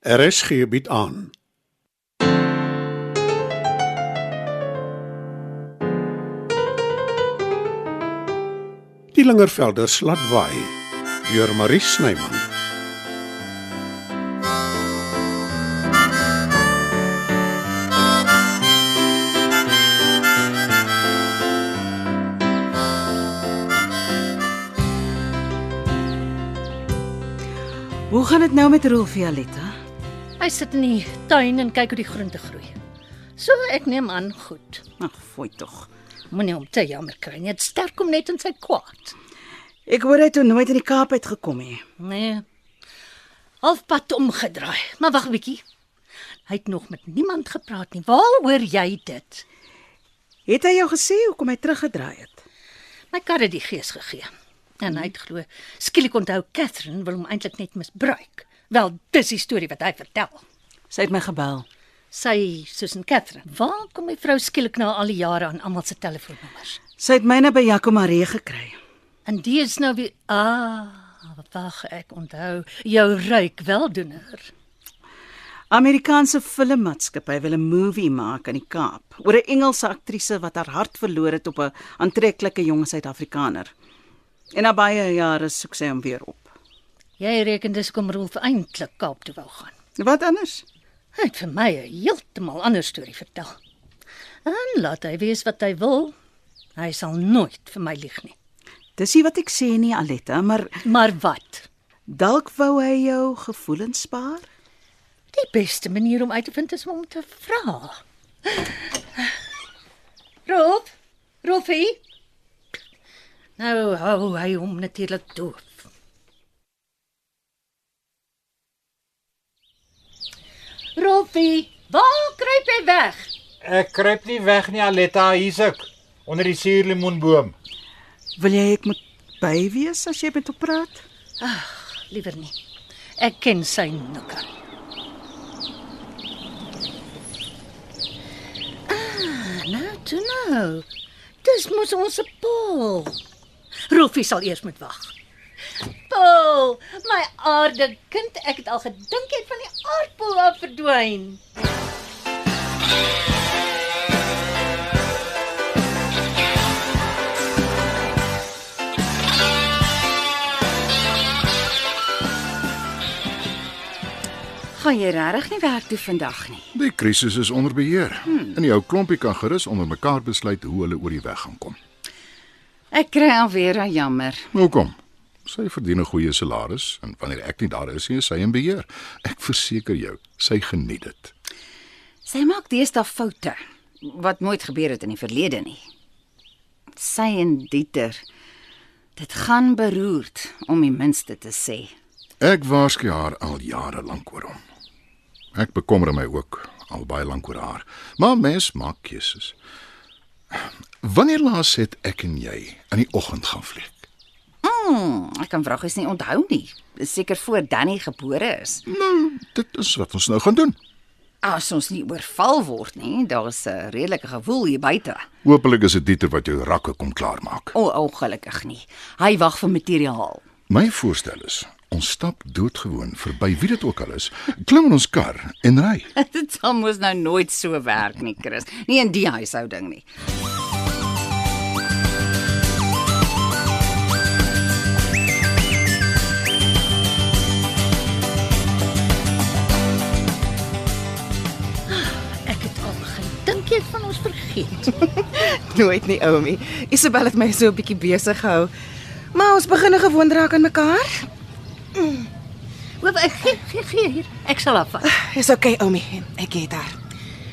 RSG bied aan. Die Lingervelder slatwaai deur Marie Snyman. Hoe gaan dit nou met Rolfie Aletta? Hy sit in die tuin en kyk hoe die groente groei. So ek neem aan goed. Ag, fooi tog. Moenie hom te jammer kry nie. Dit sterk hom net in sy kwaad. Ek hoor hy toe nooit in die Kaap uitgekom het. Nee. Halfpad omgedraai. Maar wag 'n bietjie. Hy het nog met niemand gepraat nie. Waar hoor jy dit? Het hy jou gesê hoekom hy teruggedraai het? My kar het die gees gegee. En hy het glo skielik onthou Catherine wil hom eintlik net misbruik. Wel, dis die storie wat hy vertel. Sy het my gebel. Sy Susan Catherine. Waar kom die vrou skielik nou al die jare aan almal se telefoonnommers? Sy het myne by Jaco Maree gekry. En die is nou weer ah, wag ek onthou jou ryk weldoener. Amerikaanse filmmaatskappy wil 'n movie maak in die Kaap oor 'n Engelse aktrise wat haar hart verloor het op 'n aantreklike jong Suid-Afrikaner. En na baie jare soek sy hom weer op. Jy reken dis kom Rolf eintlik Kaap toe wou gaan. Wat anders? Hy het vir my 'n heeltemal ander storie vertel. En laat hy wees wat hy wil. Hy sal nooit vir my lieg nie. Dis nie wat ek sê nie, Aletta, maar Maar wat? dalk wou hy jou gevoelens spaar? Die beste manier om uit te vind is om te vra. Rolf, Rolfie. Nou hou hy hom natuurlik doof. Rolfie, waar kruip jy weg? Ek kruip nie weg nie, Aletta, hier's ek onder die suurlemoenboom. Wil jy ek moet by wees as jy met hom praat? Liewer nie. Ek ken sy nikker. Ah, nou, toe nou. Dis mos ons Paul. Rolfie sal eers moet wag. Paul, my aarde kind, ek het al gedink jy het van die aardpool af verdwyn. Gaan jy regtig nie werk toe vandag nie? Die krisis is onder beheer. Hmm. En die ou klompie kan gerus onder mekaar besluit hoe hulle oor die weg gaan kom. Ek kry alweer 'n jammer. Hoekom? Sy verdien 'n goeie salaris en wanneer ek nie daar is nie, is sy in beheer. Ek verseker jou, sy geniet dit. Sy maak deesdae foute wat nooit gebeur het in die verlede nie. Sy en Dieter. Dit gaan beroerd om die minste te sê. Ek waarsku haar al jare lank oor hom. Ek bekommer my ook al baie lank oor haar. Maar mens maak keuses. Wanneer laas het ek en jy in die oggend gaan vlieg? Mm, ek kan vragies nie onthou nie. Seker voor Danny gebore is. Nou, dit is wat ons nou gaan doen. As ons nie oorval word nie, daar is 'n redelike gewoel hier buite. Hoopelik is dit Dieter wat jou rakke kom klaarmaak. O, oh, ongelukkig nie. Hy wag vir materiaal. My voorstel is ons stap doodgewoon verby wie dit ook al is, klim in ons kar en ry. Dit sal mos nou nooit so werk nie, Chris. Nie in die huishouding nie. Vergeet. Nooit nie, Oumi. Isabel het my so 'n bietjie besig gehou. Maar ons begin nou gewoond raak aan mekaar. Wat ek gee, gee, gee hier. Ek sal afvat. Dis oukei, okay, Oumi. Ek gee daar.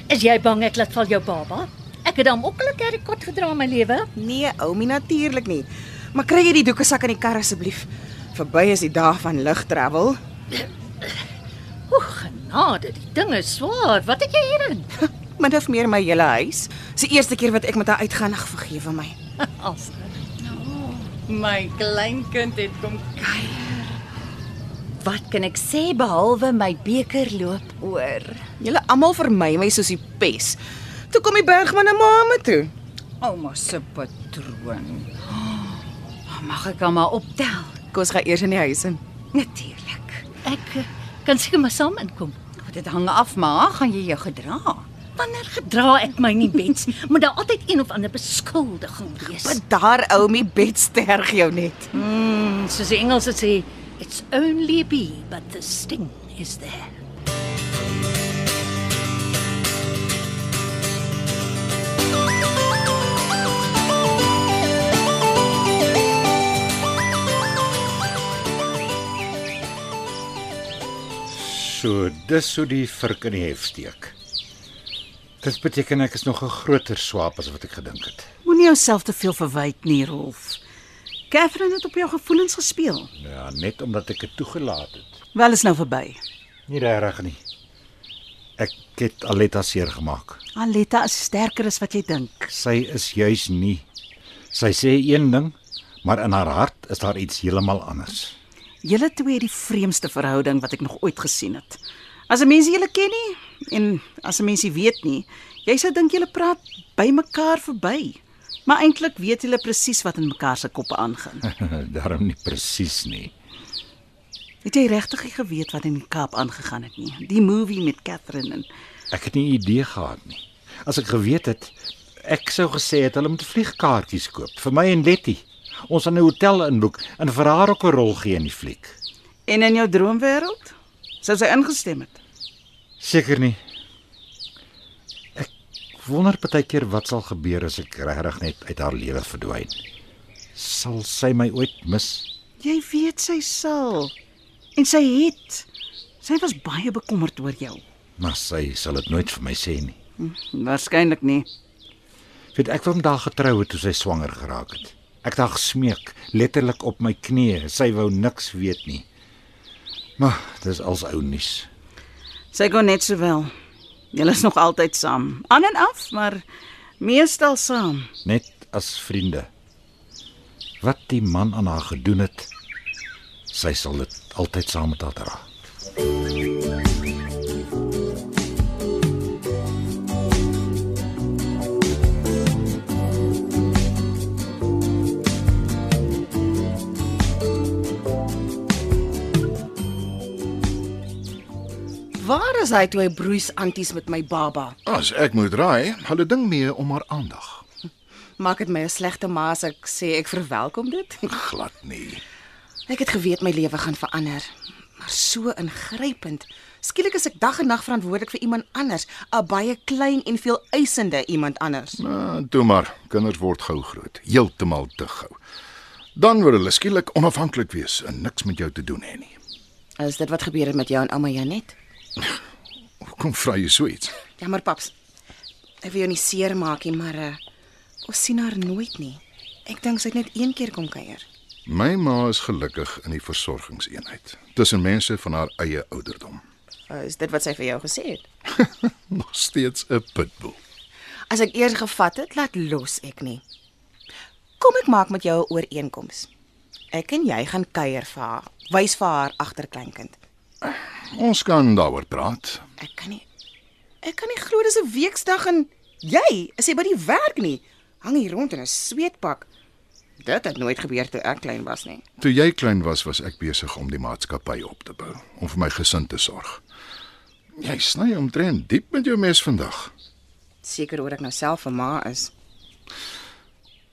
Is jy bang ek laat val jou baba? Ek het hom ook al 'n keer kot gedra in my lewe. Nee, Oumi, natuurlik nie. Maar kry jy die doekesak in die kar asseblief? Verby is die dae van lug travel. O, genade, die ding is swaar. Wat het jy hierin? Min of meer my hele huis. Dis die eerste keer wat ek met haar uitgaan, ag vergewe my. Als My kleinkind het kom kuier. Wat kan ek sê behalwe my beker loop oor? Julle almal vermy my soos die pes. Toe kom die bergman na mamma toe. Ouma se patroon. Mag ek hom maar optel? Kom ons gaan eers in die huis in. Natuurlik. ek kan seker maar saam inkom. Dit hang af maar gaan jy jou gedra? Wanneer gedra ek my nie bets, moet daar altyd een of ander beskuldiging wees. Maar daar Oumi bet sterg jou net. Mm, soos die Engelse sê, it's only a bee, but the sting is there. So, dis hoe die vurk in die hef steek. Dit beteken ek is nog 'n groter swaap as wat ek gedink het. Moenie jouself te veel verwyd nie, Rolf. Catherine het op jou gevoelens gespeel. Ja, net omdat ek dit toegelaat het. Wel is nou verby. Nie regtig nie. Ek het Aletta seer gemaak. Aletta is sterker as wat jy dink. Sy is juis nie. Sy sê een ding, maar in haar hart is daar iets heeltemal anders. Julle twee het die vreemdste verhouding wat ek nog ooit gesien het. As 'n mens julle ken nie en as 'n mens nie weet nie, jy sou dink julle praat by mekaar verby. Maar eintlik weet julle presies wat in mekaar se koppe aangaan. Daarom nie presies nie. Het jy regtig geweet wat in die Kaap aangegaan het nie? Die movie met Catherine en Ek het nie idee gehad nie. As ek geweet het, ek sou gesê het hulle moet vliegkaartjies koop vir my en Letty. Ons aan 'n hotel inboek en vir haar ook 'n rol gee in die fliek. en in jou droomwêreld sou sy ingestem het. Seker nie. Ek wonder baie keer wat sal gebeur as ek regtig net uit haar lewe verdwyn. Sal sy my ooit mis? Jy weet sy sal. En sy het. Sy was baie bekommerd oor jou. Maar sy sal dit nooit vir my sê nie. Waarskynlik nie. Weet ek wou met haar getrou het toe sy swanger geraak het. Ek het haar gesmeek, letterlik op my knieë. Sy wou niks weet nie. Maar dis als ou nuus. Sy kon net sowel. Julle is nog altyd saam. Aan en af, maar meestal saam. net as vriende. Wat die man aan haar gedoen het, sy sal dit altyd saam met haar dra. Waar is hy toe hy broeis anties met my baba? As ek moet raai, hulle ding mee om haar aandag. Maak dit my 'n slegte ma as ek sê ek verwelkom dit? Glad nie. Ek het geweet my lewe gaan verander, maar so ingrypend. Skielik is ek dag en nag verantwoordelik vir iemand anders, 'n baie klein en veel eisende iemand anders. Nou, toe maar, kinders word gou groot, heeltemal te gou. Dan word hulle skielik onafhanklik wees en niks met jou te doen hê nie. Is dit wat gebeur het met jou en ouma Janet? Hoekom vra jy so iets? Jammer paps. Ek wil jou nie seermaak nie, maar uh, ons sien haar nooit nie. Ek dink sy het net een keer kom kuier. My ma is gelukkig in die versorgingseenheid tussen mense van haar eie ouderdom. Uh, is dit wat sy vir jou gesê het? Nog steeds 'n pitbull. As ek eers gevat het, laat los ek nie. Kom ek maak met jou 'n ooreenkoms. Ek en jy gaan kuier vir haar. Wys vir haar agterkleinkind. Ons kan daaroor praat. Ek kan nie Ek kan nie glo dis 'n weksdag en jy is jy by die werk nie. Hang hier rond in 'n sweetpak. Dit het nooit gebeur toe ek klein was nie. Toe jy klein was, was ek besig om die maatskappy op te bou, om vir my gesin te sorg. Jy sny omtrent diep met jou mes vandag. Seker oor ek nou self 'n ma is.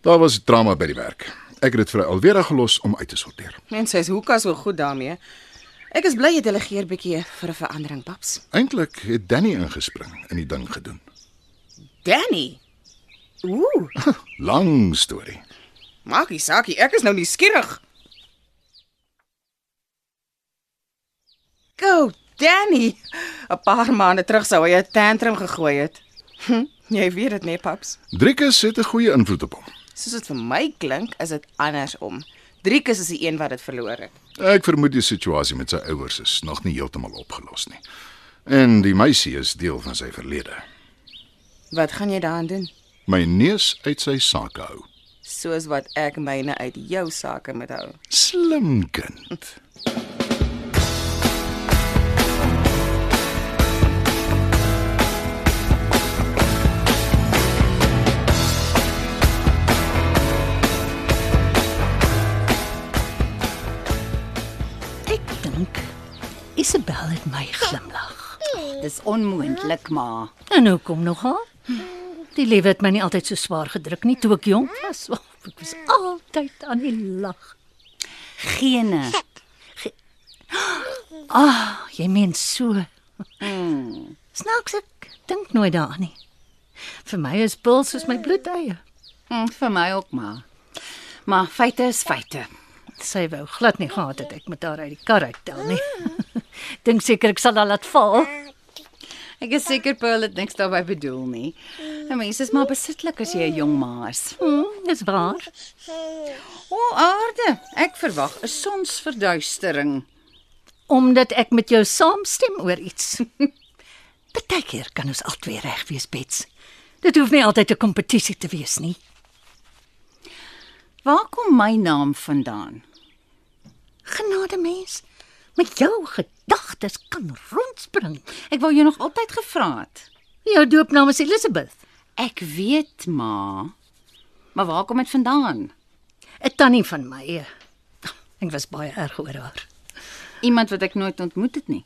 Daar was drama by die werk. Ek het dit vir Alvera gelos om uit te sorteer. Mense is hoekas so goed daarmee. Ek is bly jy delegeer bietjie vir 'n verandering, paps. Eintlik het Danny ingespring in die ding gedoen. Danny. Ooh, Lang storie. maak nie saak nie, ek is nou nuuskierig. Go, Danny. 'n Paar maande terug sou hy 'n tantrum gegooi het. Hm, jy weet dit nee, paps. Driekus het 'n goeie invloed op hom. Soos dit vir my klink, is dit andersom. Driekus is die een wat dit verloor het. Ek vermoed die situasie met sy ouers is nog nie heeltemal opgelos nie. En die meisie is deel van sy verlede. Wat gaan jy daaraan doen? My neus uit sy sake hou. Soos wat ek myne uit jou sake moet hou. Slim kind. Dis onmoontlik, ma. En hoe kom nogal? Die lewe het my nie altyd so swaar gedruk nie toe ek jonk was. Oh, ek was altyd aan die lag. Gene. Ah, jy meen so. Snaaks ek dink nooit daaraan nie. Vir my is pil soos my bloedeie. Hm, vir my ook maar. Maar feite is feite. Sy wou glad nie gehad het ek met haar uit die kar uittel nie. dink seker ek sal haar laat val. Ek is seker Pearl het niks daarby bedoel nie. 'n Mens is maar besitlik as jy 'n jong ma is. Hm, dis waar. O, aarde. Ek verwag 'n sonsverduistering. Omdat ek met jou saamstem oor iets. Partykeer kan ons albei reg wees, Bets. Dit hoef nie altyd 'n kompetisie te wees nie. Waar kom my naam vandaan? Genade mens, met jou gedagtes kan rondspring. Ek wou jou nog altyd gevra het. Jou doopnaam is Elizabeth. Ek weet, ma. Maar waar kom dit vandaan? 'n Tannie van my. Ek was baie erg oor haar. Iemand wat ek nooit ontmoet het nie.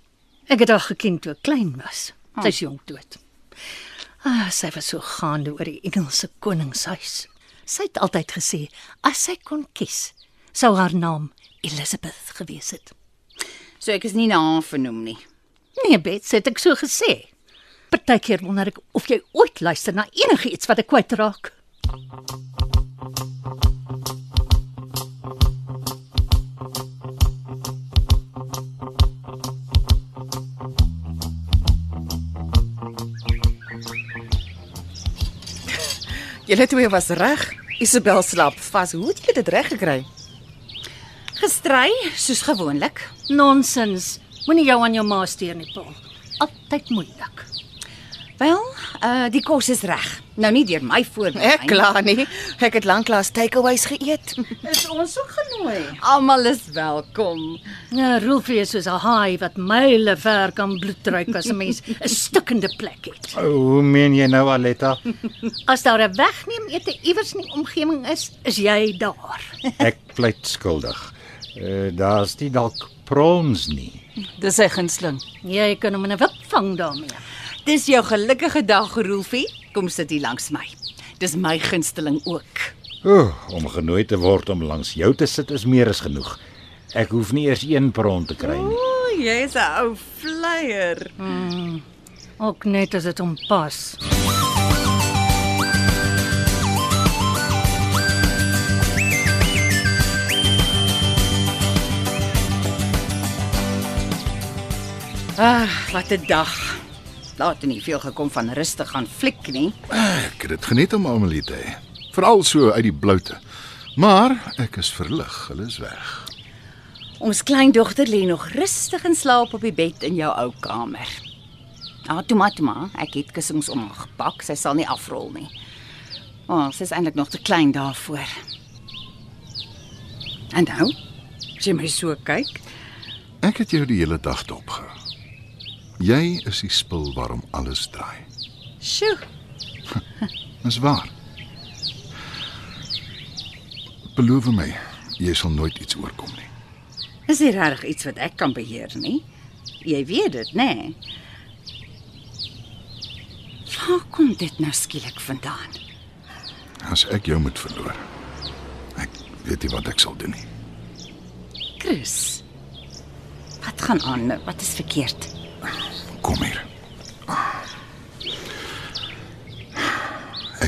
Ek het haar geken toe ek klein was. Sy is jonk dood. Ah, sy was so gaande oor die Engelse koningshuis. Sy het altyd gesê as sy kon kies, sou haar naam Elizabeth gewees het. So ek is nie na haar vernoem nie. Nee, Bets, het ek so gesê. Partykeer wonder ek of jy ooit luister na enigiets wat ek kwytraak. Julle twee was reg. Isabel slaap vas. Hoe het jy dit reg gekry? Gestry soos gewoonlik. Nonsens. Moenie jou aan jou ma steur nie, Paul. Altyd moeilik. Wel, uh die kos is reg. Nou nie deur my voorbeeld Ek klaar nie. Ek het lanklaas takeaways geëet. Is ons ook genooi? Almal is welkom. Ja, Rolfie is soos 'n haai wat myle ver kan bloedruik as 'n mens 'n stikkende plek het. Hoe meen jy nou, Aletta? As daar 'n wegneem ete iewers in die omgewing is, is jy daar. Ek pleit skuldig. Uh, Daar's nie dalk prawns nie. Dis sy gunsteling. Jy kan hom in 'n wip vang daarmee. Dis jou gelukkige dag, Rolfie. Kom sit hier langs my. Dis my gunsteling ook. Ooh, om genooi te word om langs jou te sit is meer as genoeg. Ek hoef nie eers een prawn te kry nie. O, jy's 'n ou flyer. Ook net as dit hom pas. Ah, wat 'n dag. Laat nie veel gekom van rustig gaan fliek nie. Ek het dit geniet om Amelie te hê. Veral so uit die bloute. Maar ek is verlig, hulle is weg. Ons kleindogter lê nog rustig in slaap op die bed in jou ou kamer. Ah, toe maar, toe maar. Ek het kussings om haar gepak. Sy sal nie afrol nie. Maar oh, sy is eintlik nog te klein daarvoor. En nou? As jy my so kyk, Ek het jou die hele dag dopgehou. Jy is die spil waarom alles draai. sjoe, Dis waar. Beloof my, jy sal nooit iets oorkom nie. is nie regtig iets wat ek kan beheer nie. Jy weet dit, né? Nee? Waar kom dit nou skielik vandaan? As ek jou moet verloor. Ek weet nie wat ek sal doen nie. Chris. Wat gaan aan? Wat is verkeerd? Kom hier. Ek